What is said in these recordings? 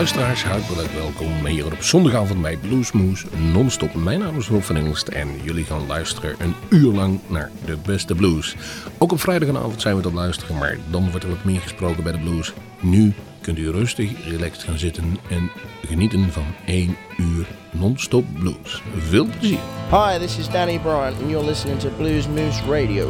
luisteraars, hartelijk welkom hier op zondagavond bij Bluesmoes non-stop. Mijn naam is Rob van Engelst en jullie gaan luisteren een uur lang naar de beste blues. Ook op vrijdagavond zijn we tot luisteren, maar dan wordt er wat meer gesproken bij de blues. Nu kunt u rustig, relaxed gaan zitten en genieten van één uur non-stop blues. Veel plezier. Hi, this is Danny Bryant and you're listening to Blues Moose Radio.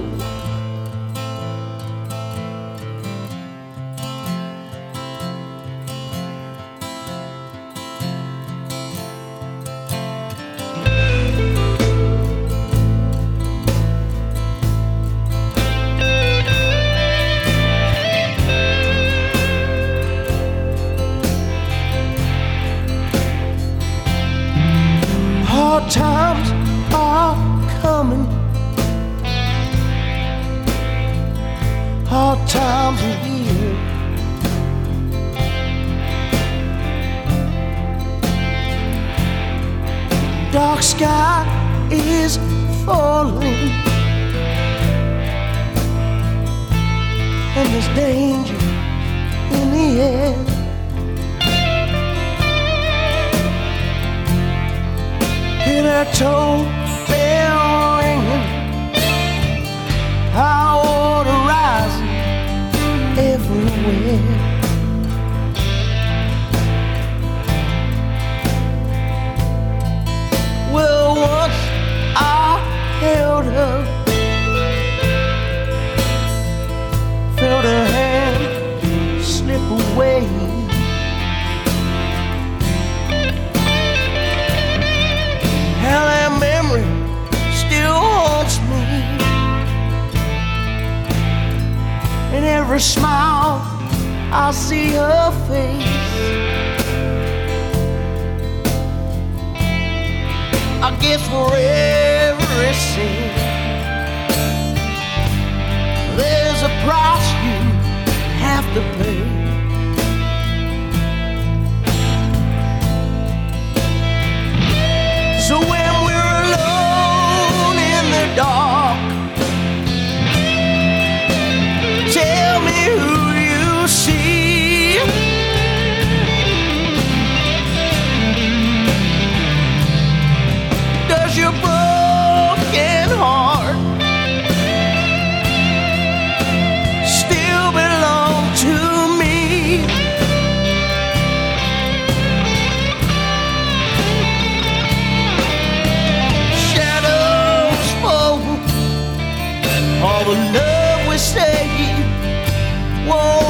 every smile I see her face. I guess for every sin, there's a price you have to pay. So when we're alone in the dark. Does your broken heart still belong to me? Shadows fall, all the love we say. Whoa.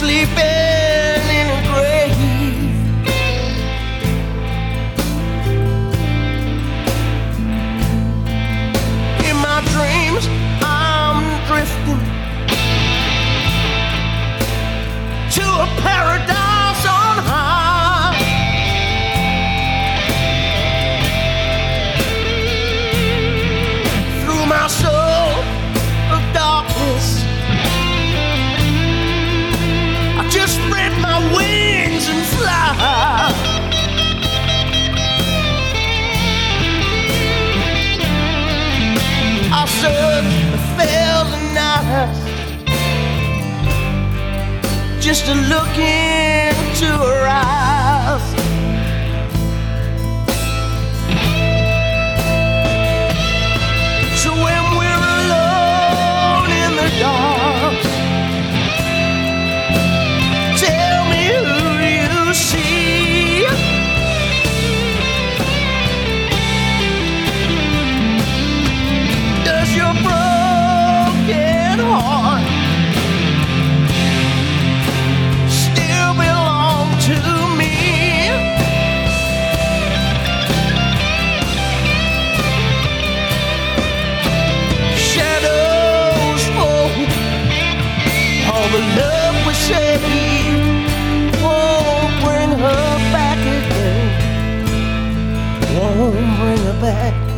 sleeping. To look into her eyes. Back.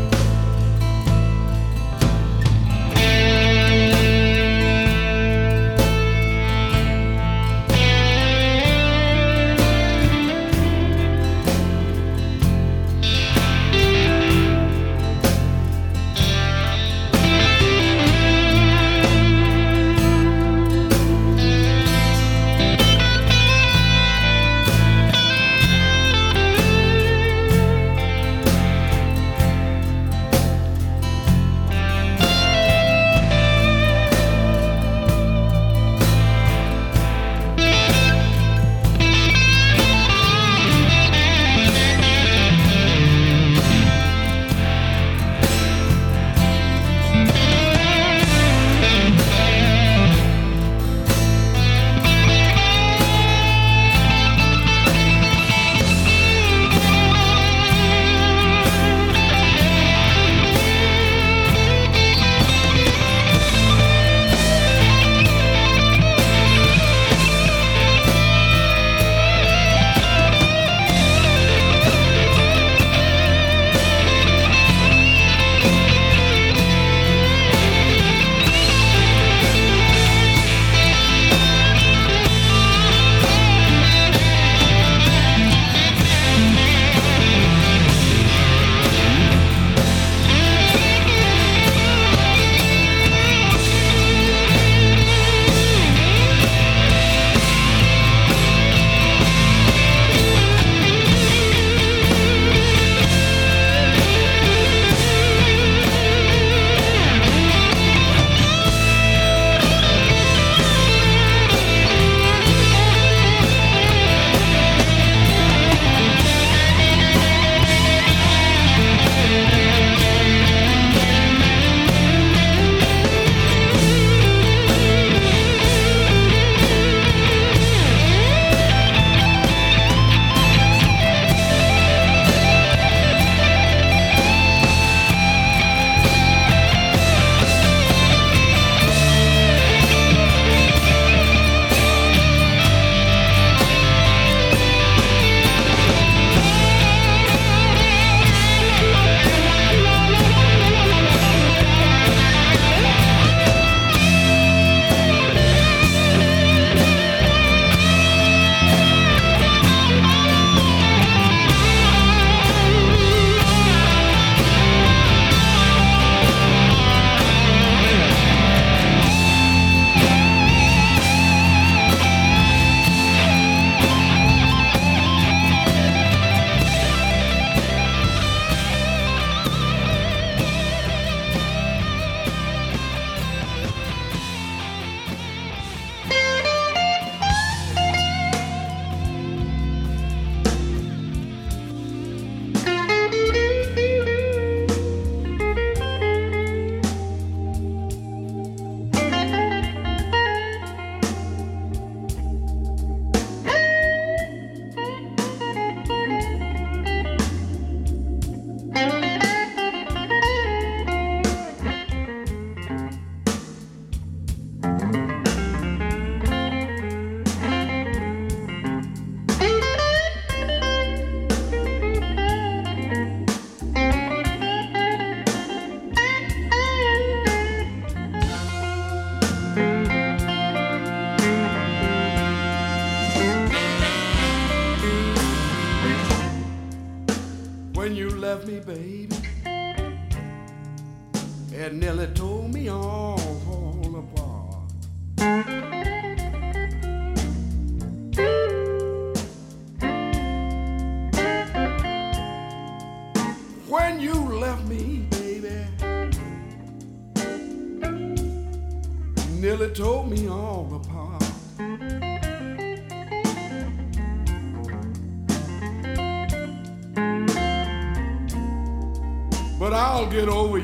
get over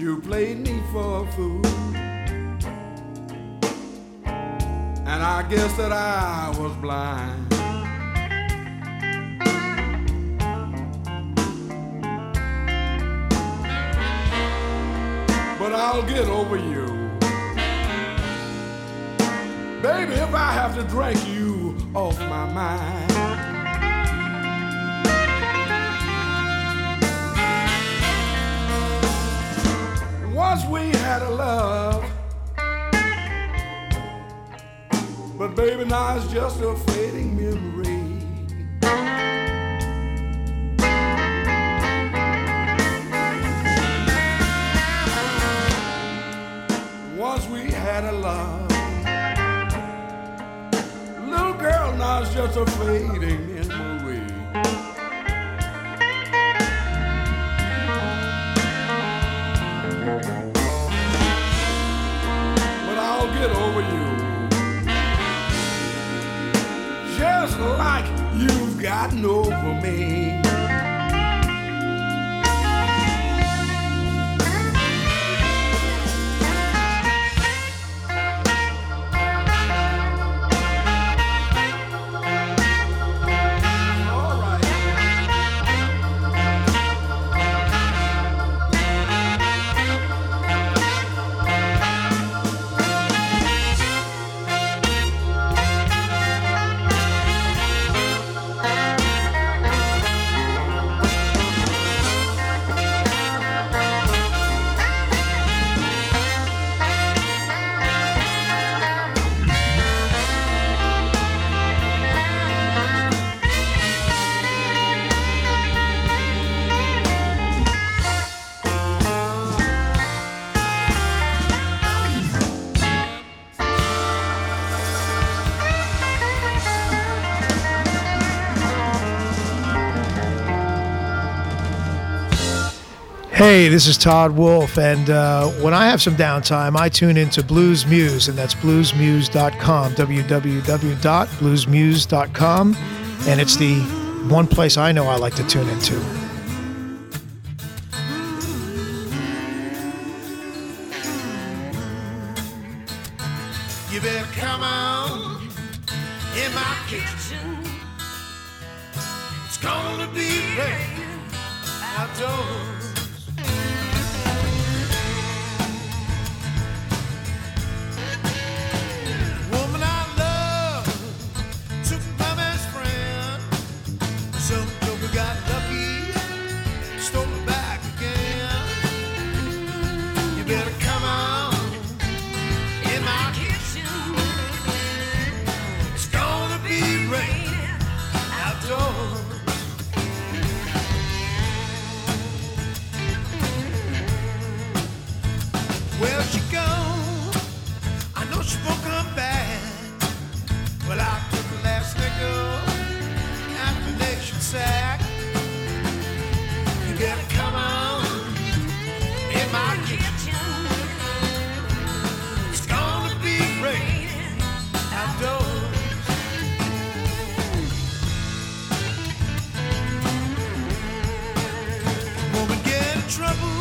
You played me for a fool. And I guess that I was blind. but I'll get over you. Baby, if I have to drag you off my mind. Once we had a love, but baby, now it's just a fading memory. Once we had a love. Little girl, now it's just a fading gotten over me. Hey, this is Todd Wolfe, and uh, when I have some downtime, I tune into Blues Moose, and that's bluesmoose.com, www.bluesmoose.com, and it's the one place I know I like to tune into. You better come on in my kitchen. It's gonna be raining outdoors. trouble.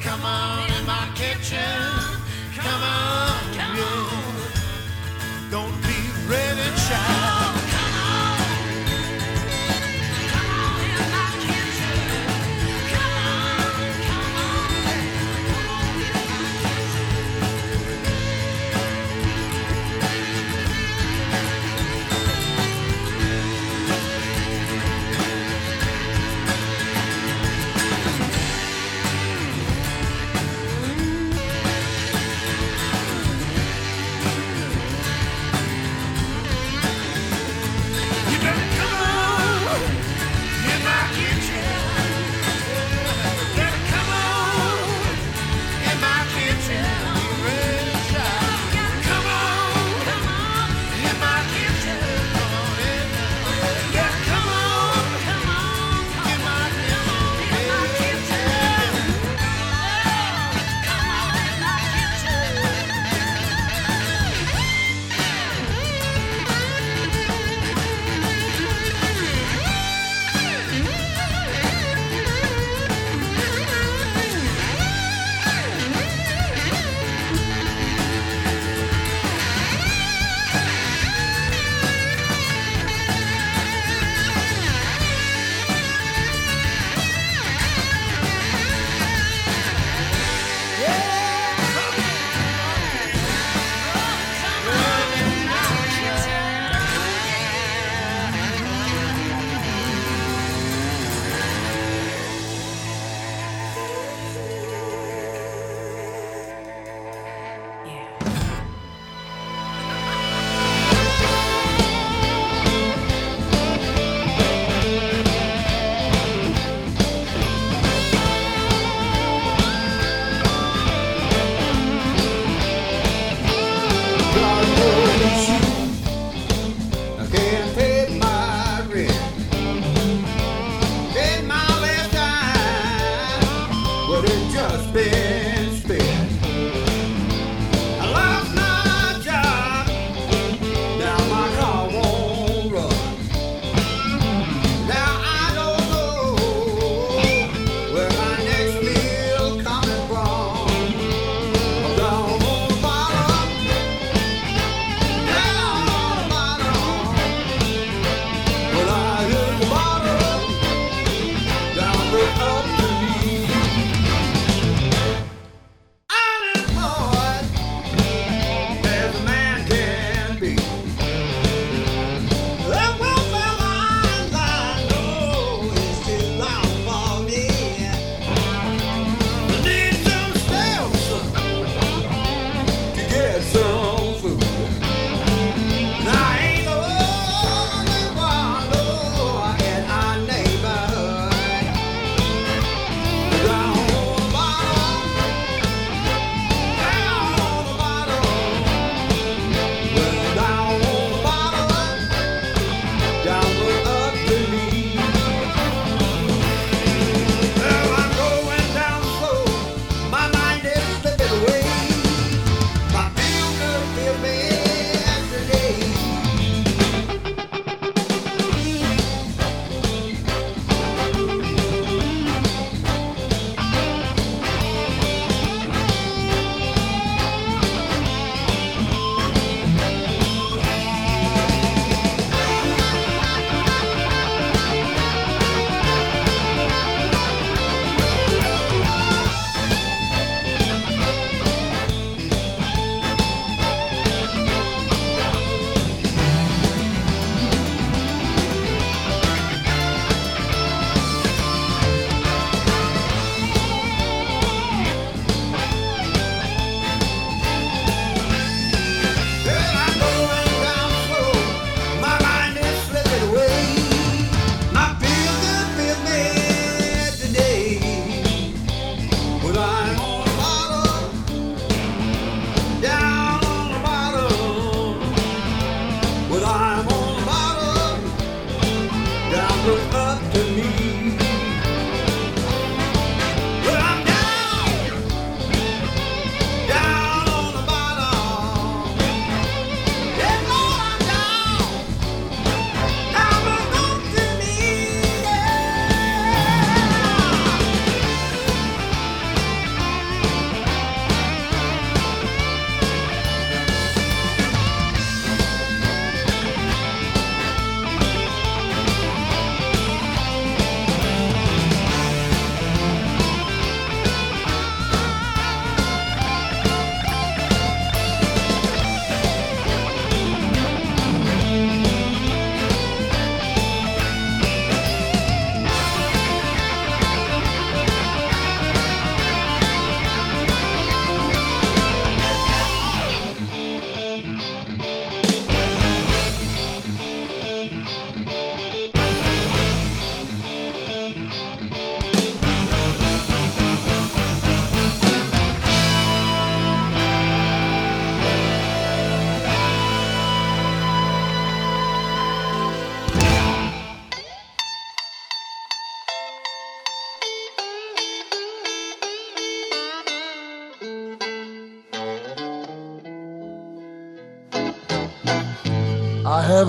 Come on in my kitchen.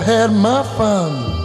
had my fun.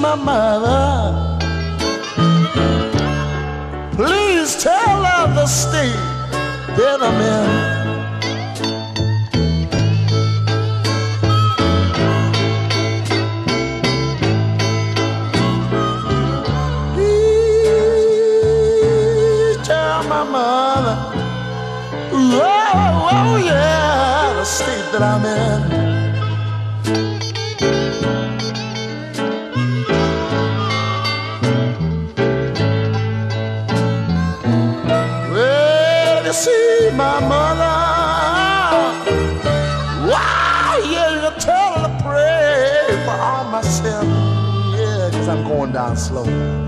mother. Please tell her the state that I'm in. Please tell my mother. Oh, oh yeah, the state that I'm in. going down slow.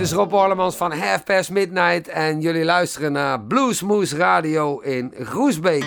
Dit is Rob Orlemans van Half Past Midnight en jullie luisteren naar Bluesmoose Radio in Groesbeek.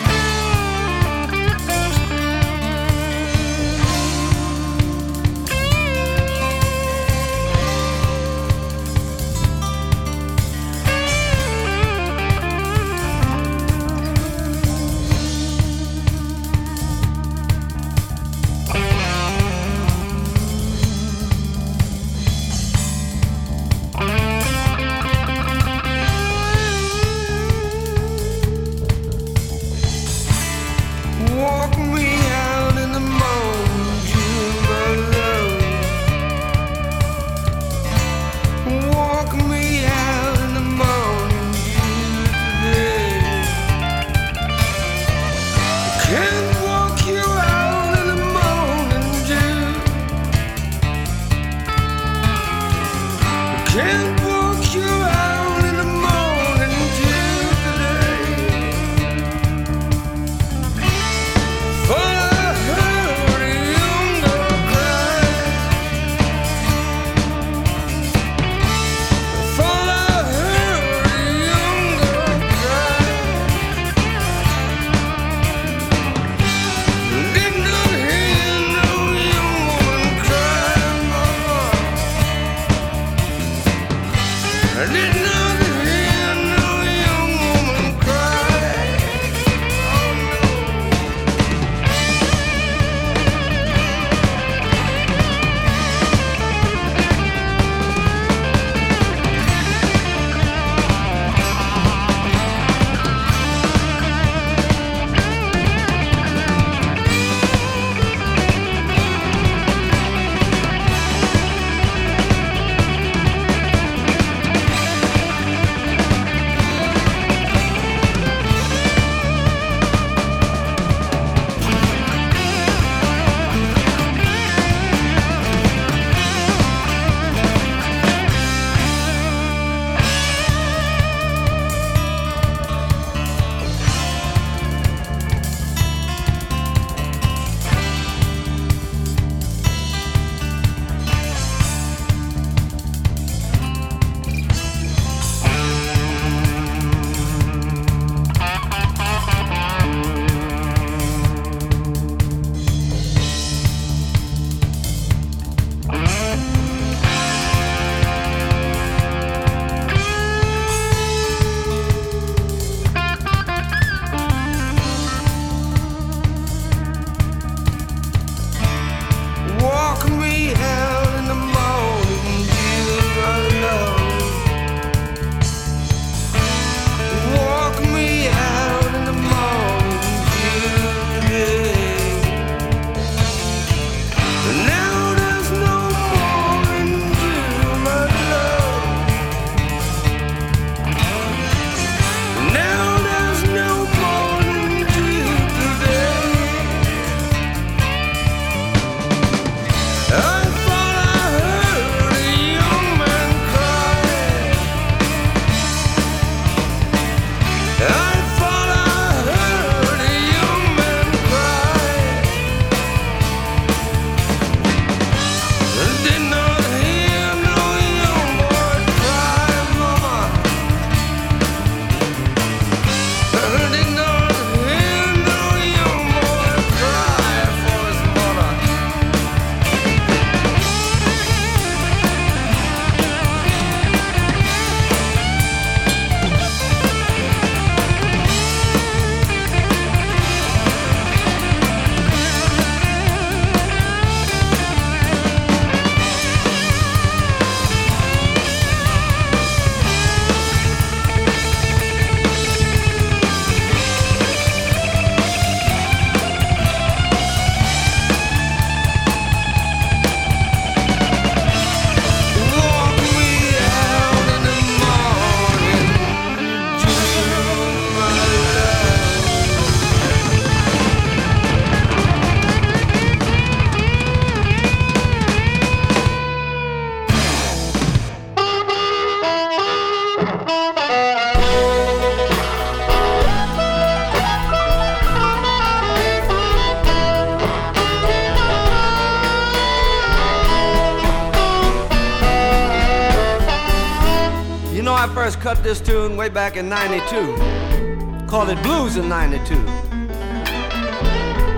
Tune way back in 92. Called it Blues in 92.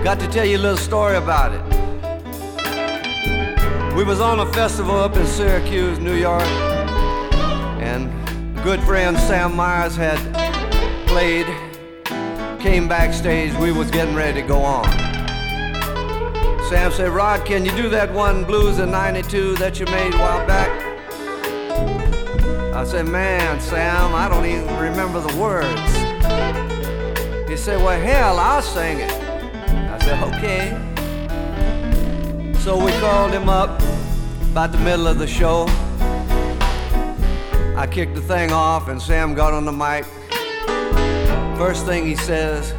Got to tell you a little story about it. We was on a festival up in Syracuse, New York, and good friend Sam Myers had played, came backstage, we was getting ready to go on. Sam said, Rod, can you do that one blues in 92 that you made a while back? I said, man, Sam, I don't even remember the words. He said, well, hell, I'll sing it. I said, okay. So we called him up about the middle of the show. I kicked the thing off and Sam got on the mic. First thing he says,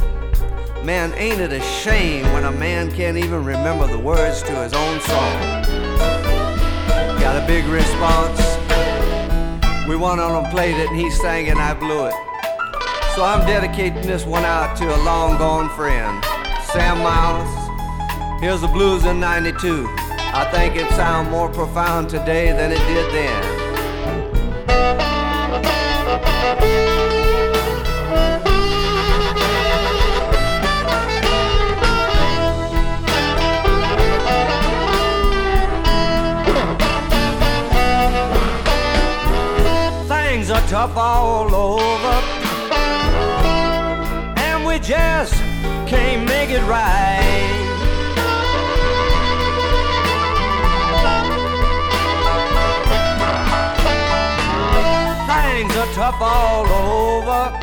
man, ain't it a shame when a man can't even remember the words to his own song? Got a big response. We went on and played it, and he sang and I blew it. So I'm dedicating this one out to a long gone friend, Sam Myers. Here's the blues in 92. I think it sounds more profound today than it did then. Tough all over, and we just can't make it right. Things are tough all over,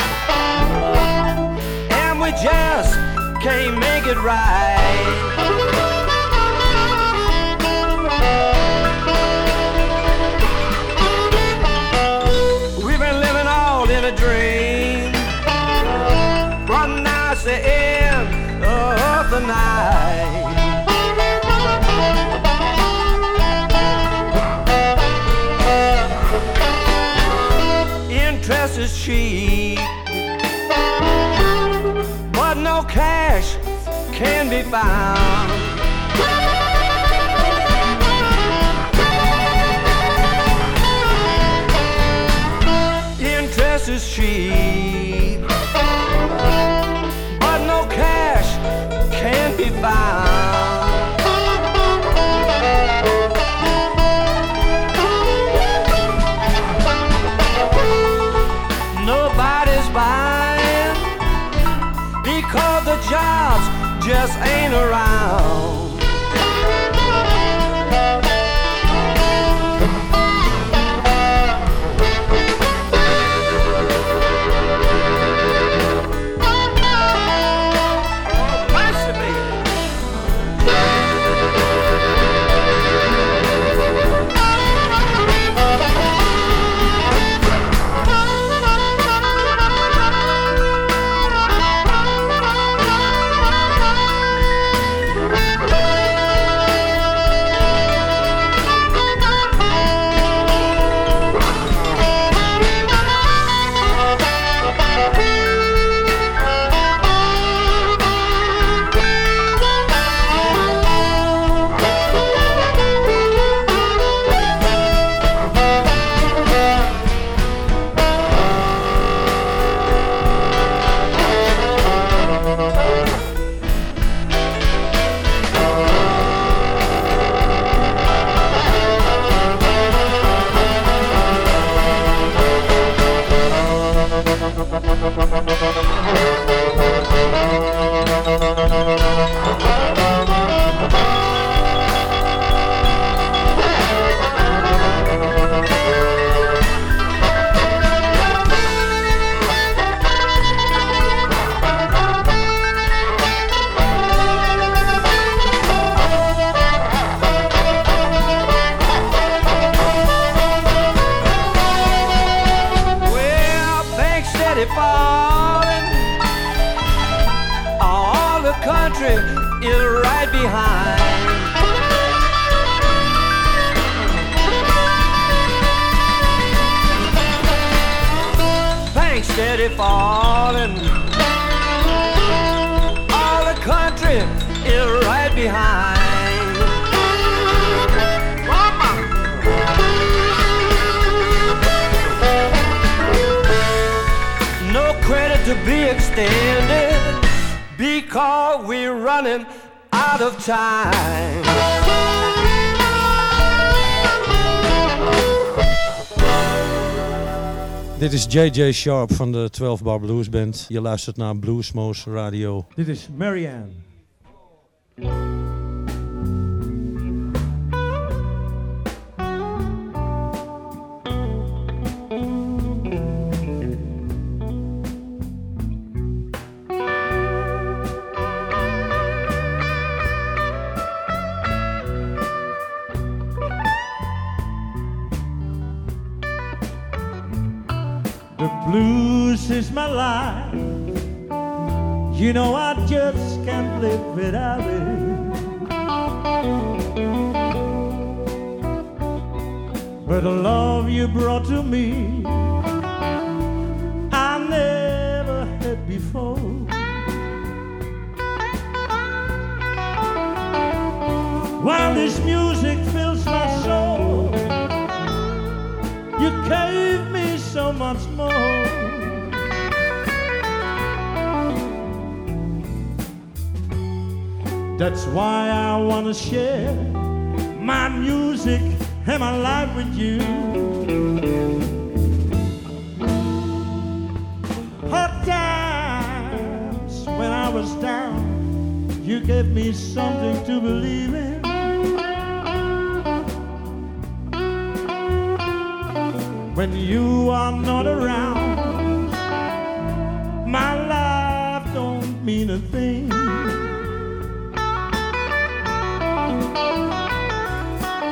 and we just can't make it right. A dream, but now it's the end of the night. Interest is cheap, but no cash can be found. Is cheap, but no cash can be found. JJ Sharp van de 12 Bar Blues Band. Je luistert naar Bluesmoose Radio. Dit is Marianne. The blues is my life. You know I just can't live without it. But the love you brought to me, I never had before. While this music fills my soul, you gave me so much more. That's why I want to share my music and my life with you. Hard times when I was down, you gave me something to believe in. You are not around, my life don't mean a thing.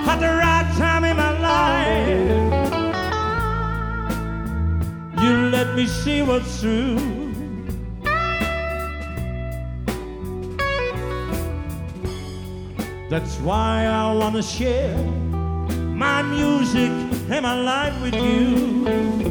At the right time in my life, you let me see what's true. That's why I wanna share my music and my life with you.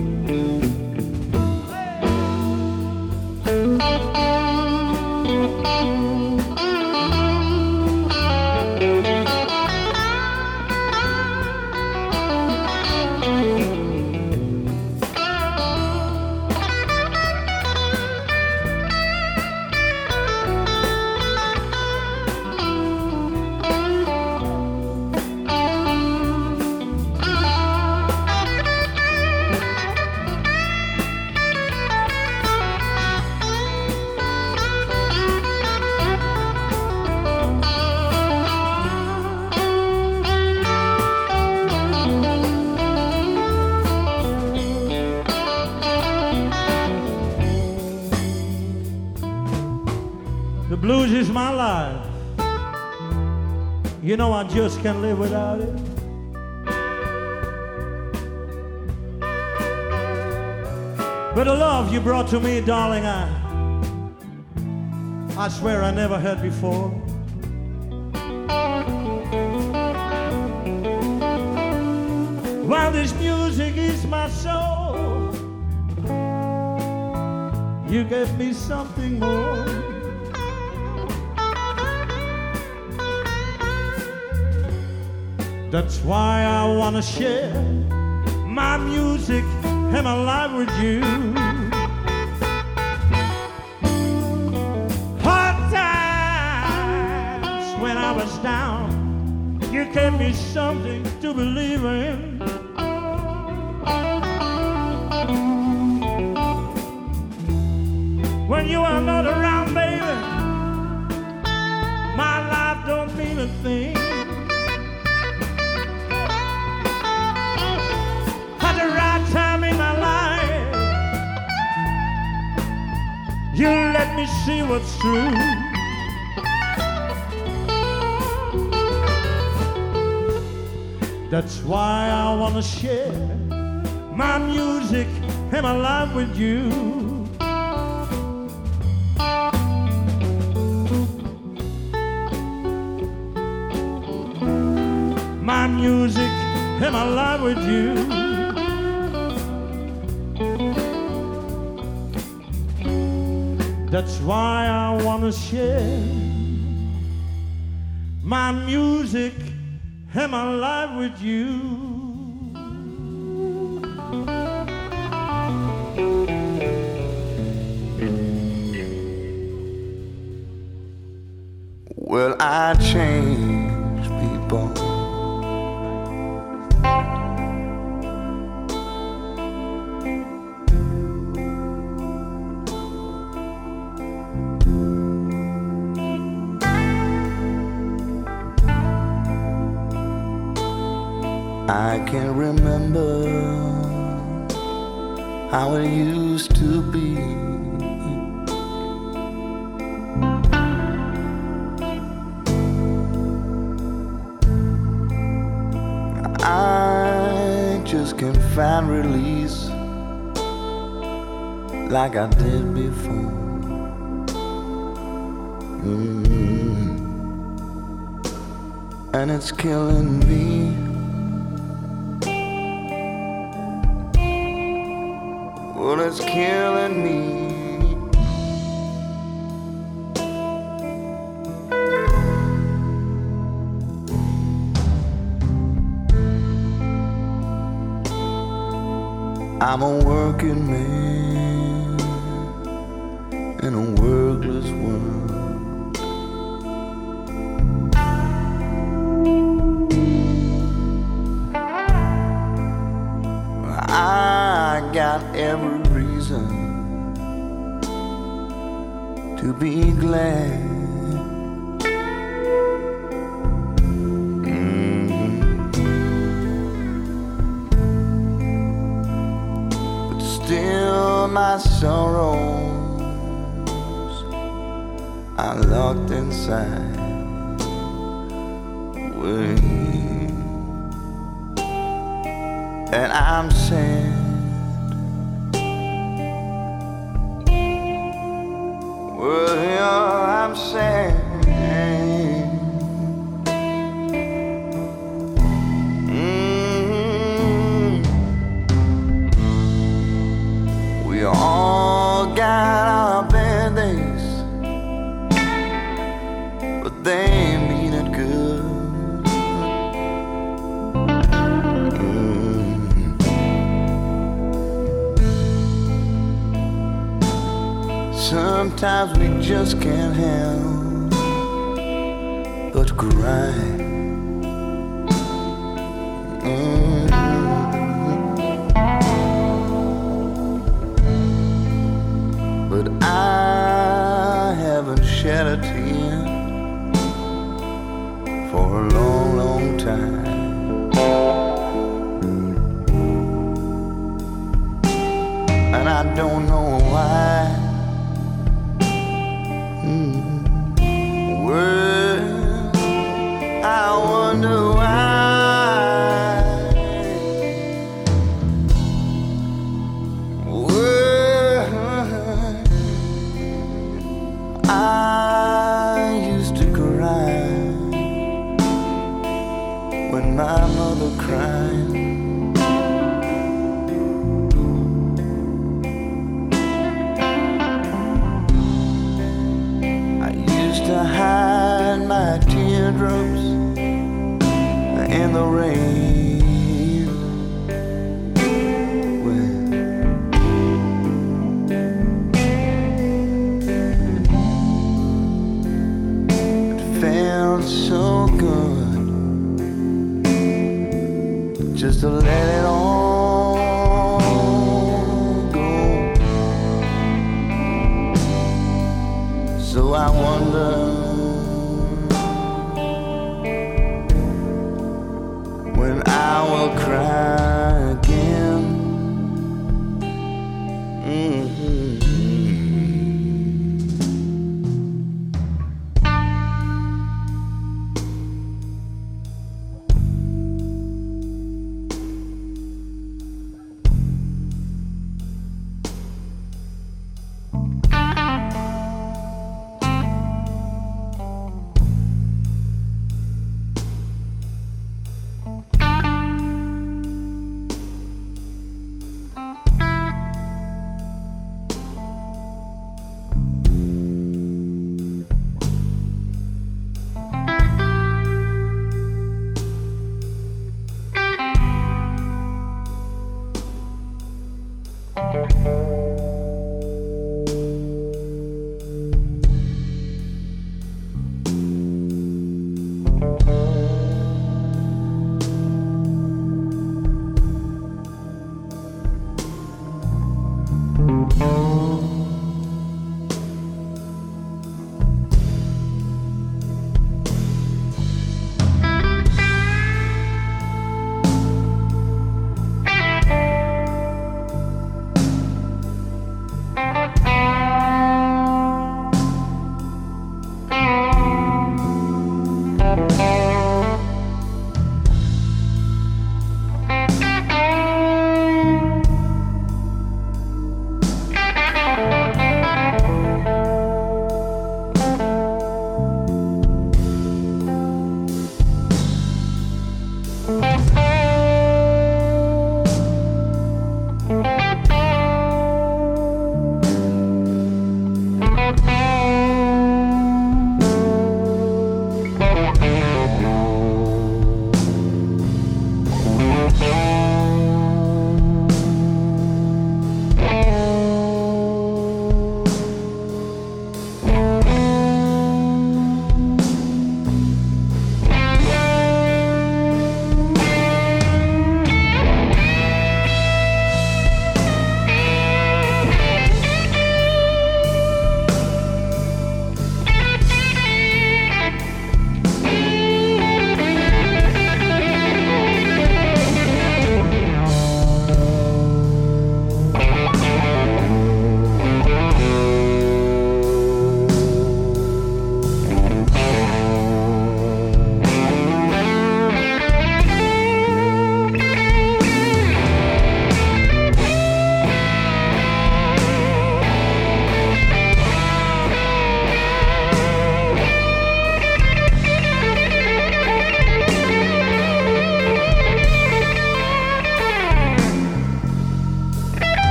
I just can't live without it. But the love you brought to me, darling, I I swear I never had before. While this music is my soul, you gave me something more. That's why I wanna share my music and my life with you. Hard times when I was down, you gave me something to believe in. What's true. That's why I wanna share my music and my life with you. My music and my life with you. That's why I wanna share my music and my life with you. Well, I change how it used to be. I just can't find release like I did before. Mm. And it's killing me. It's killing me. I'm a working man be glad. Mm-hmm. But still, my sorrows are locked inside. Wait. And I'm saying.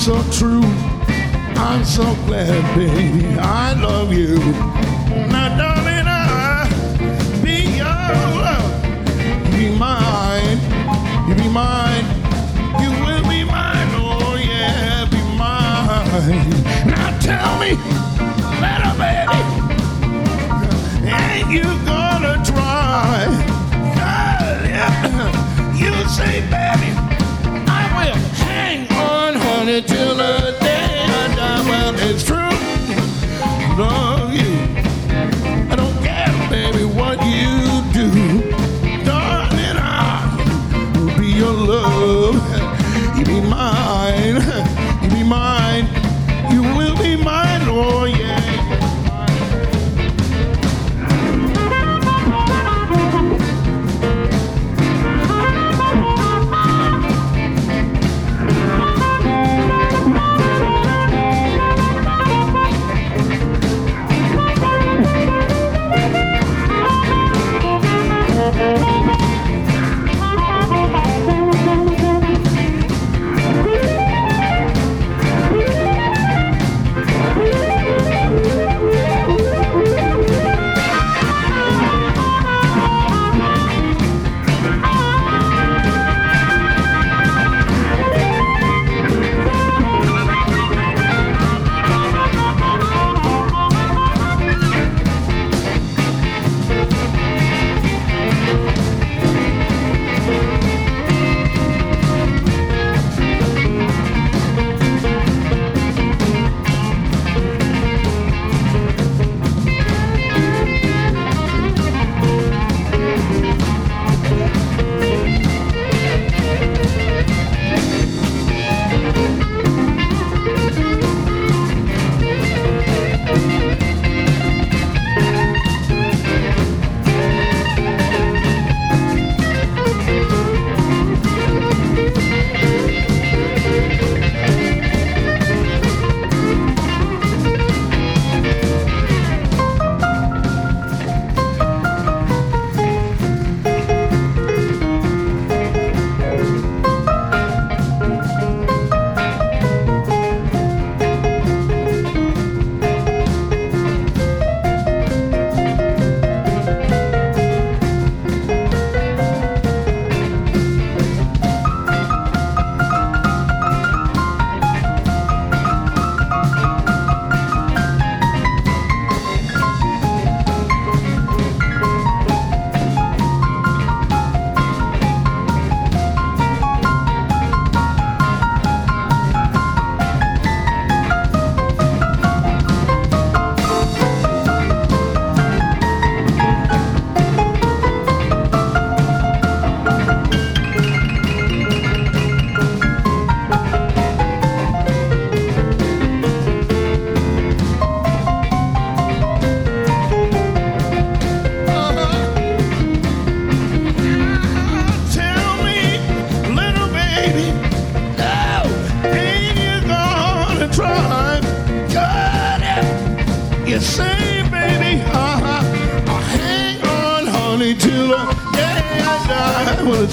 so true. I'm so glad, baby, I love you. Now, darling, I be your love. You be mine. You be mine. You will be mine. Oh, yeah, be mine. Now, tell me, little baby, ain't you gonna try? Oh, yeah. You say, baby wanted to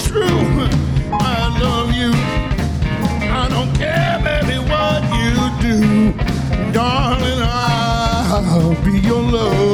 true. I love you. I don't care, baby, what you do. Darling, I'll be your love.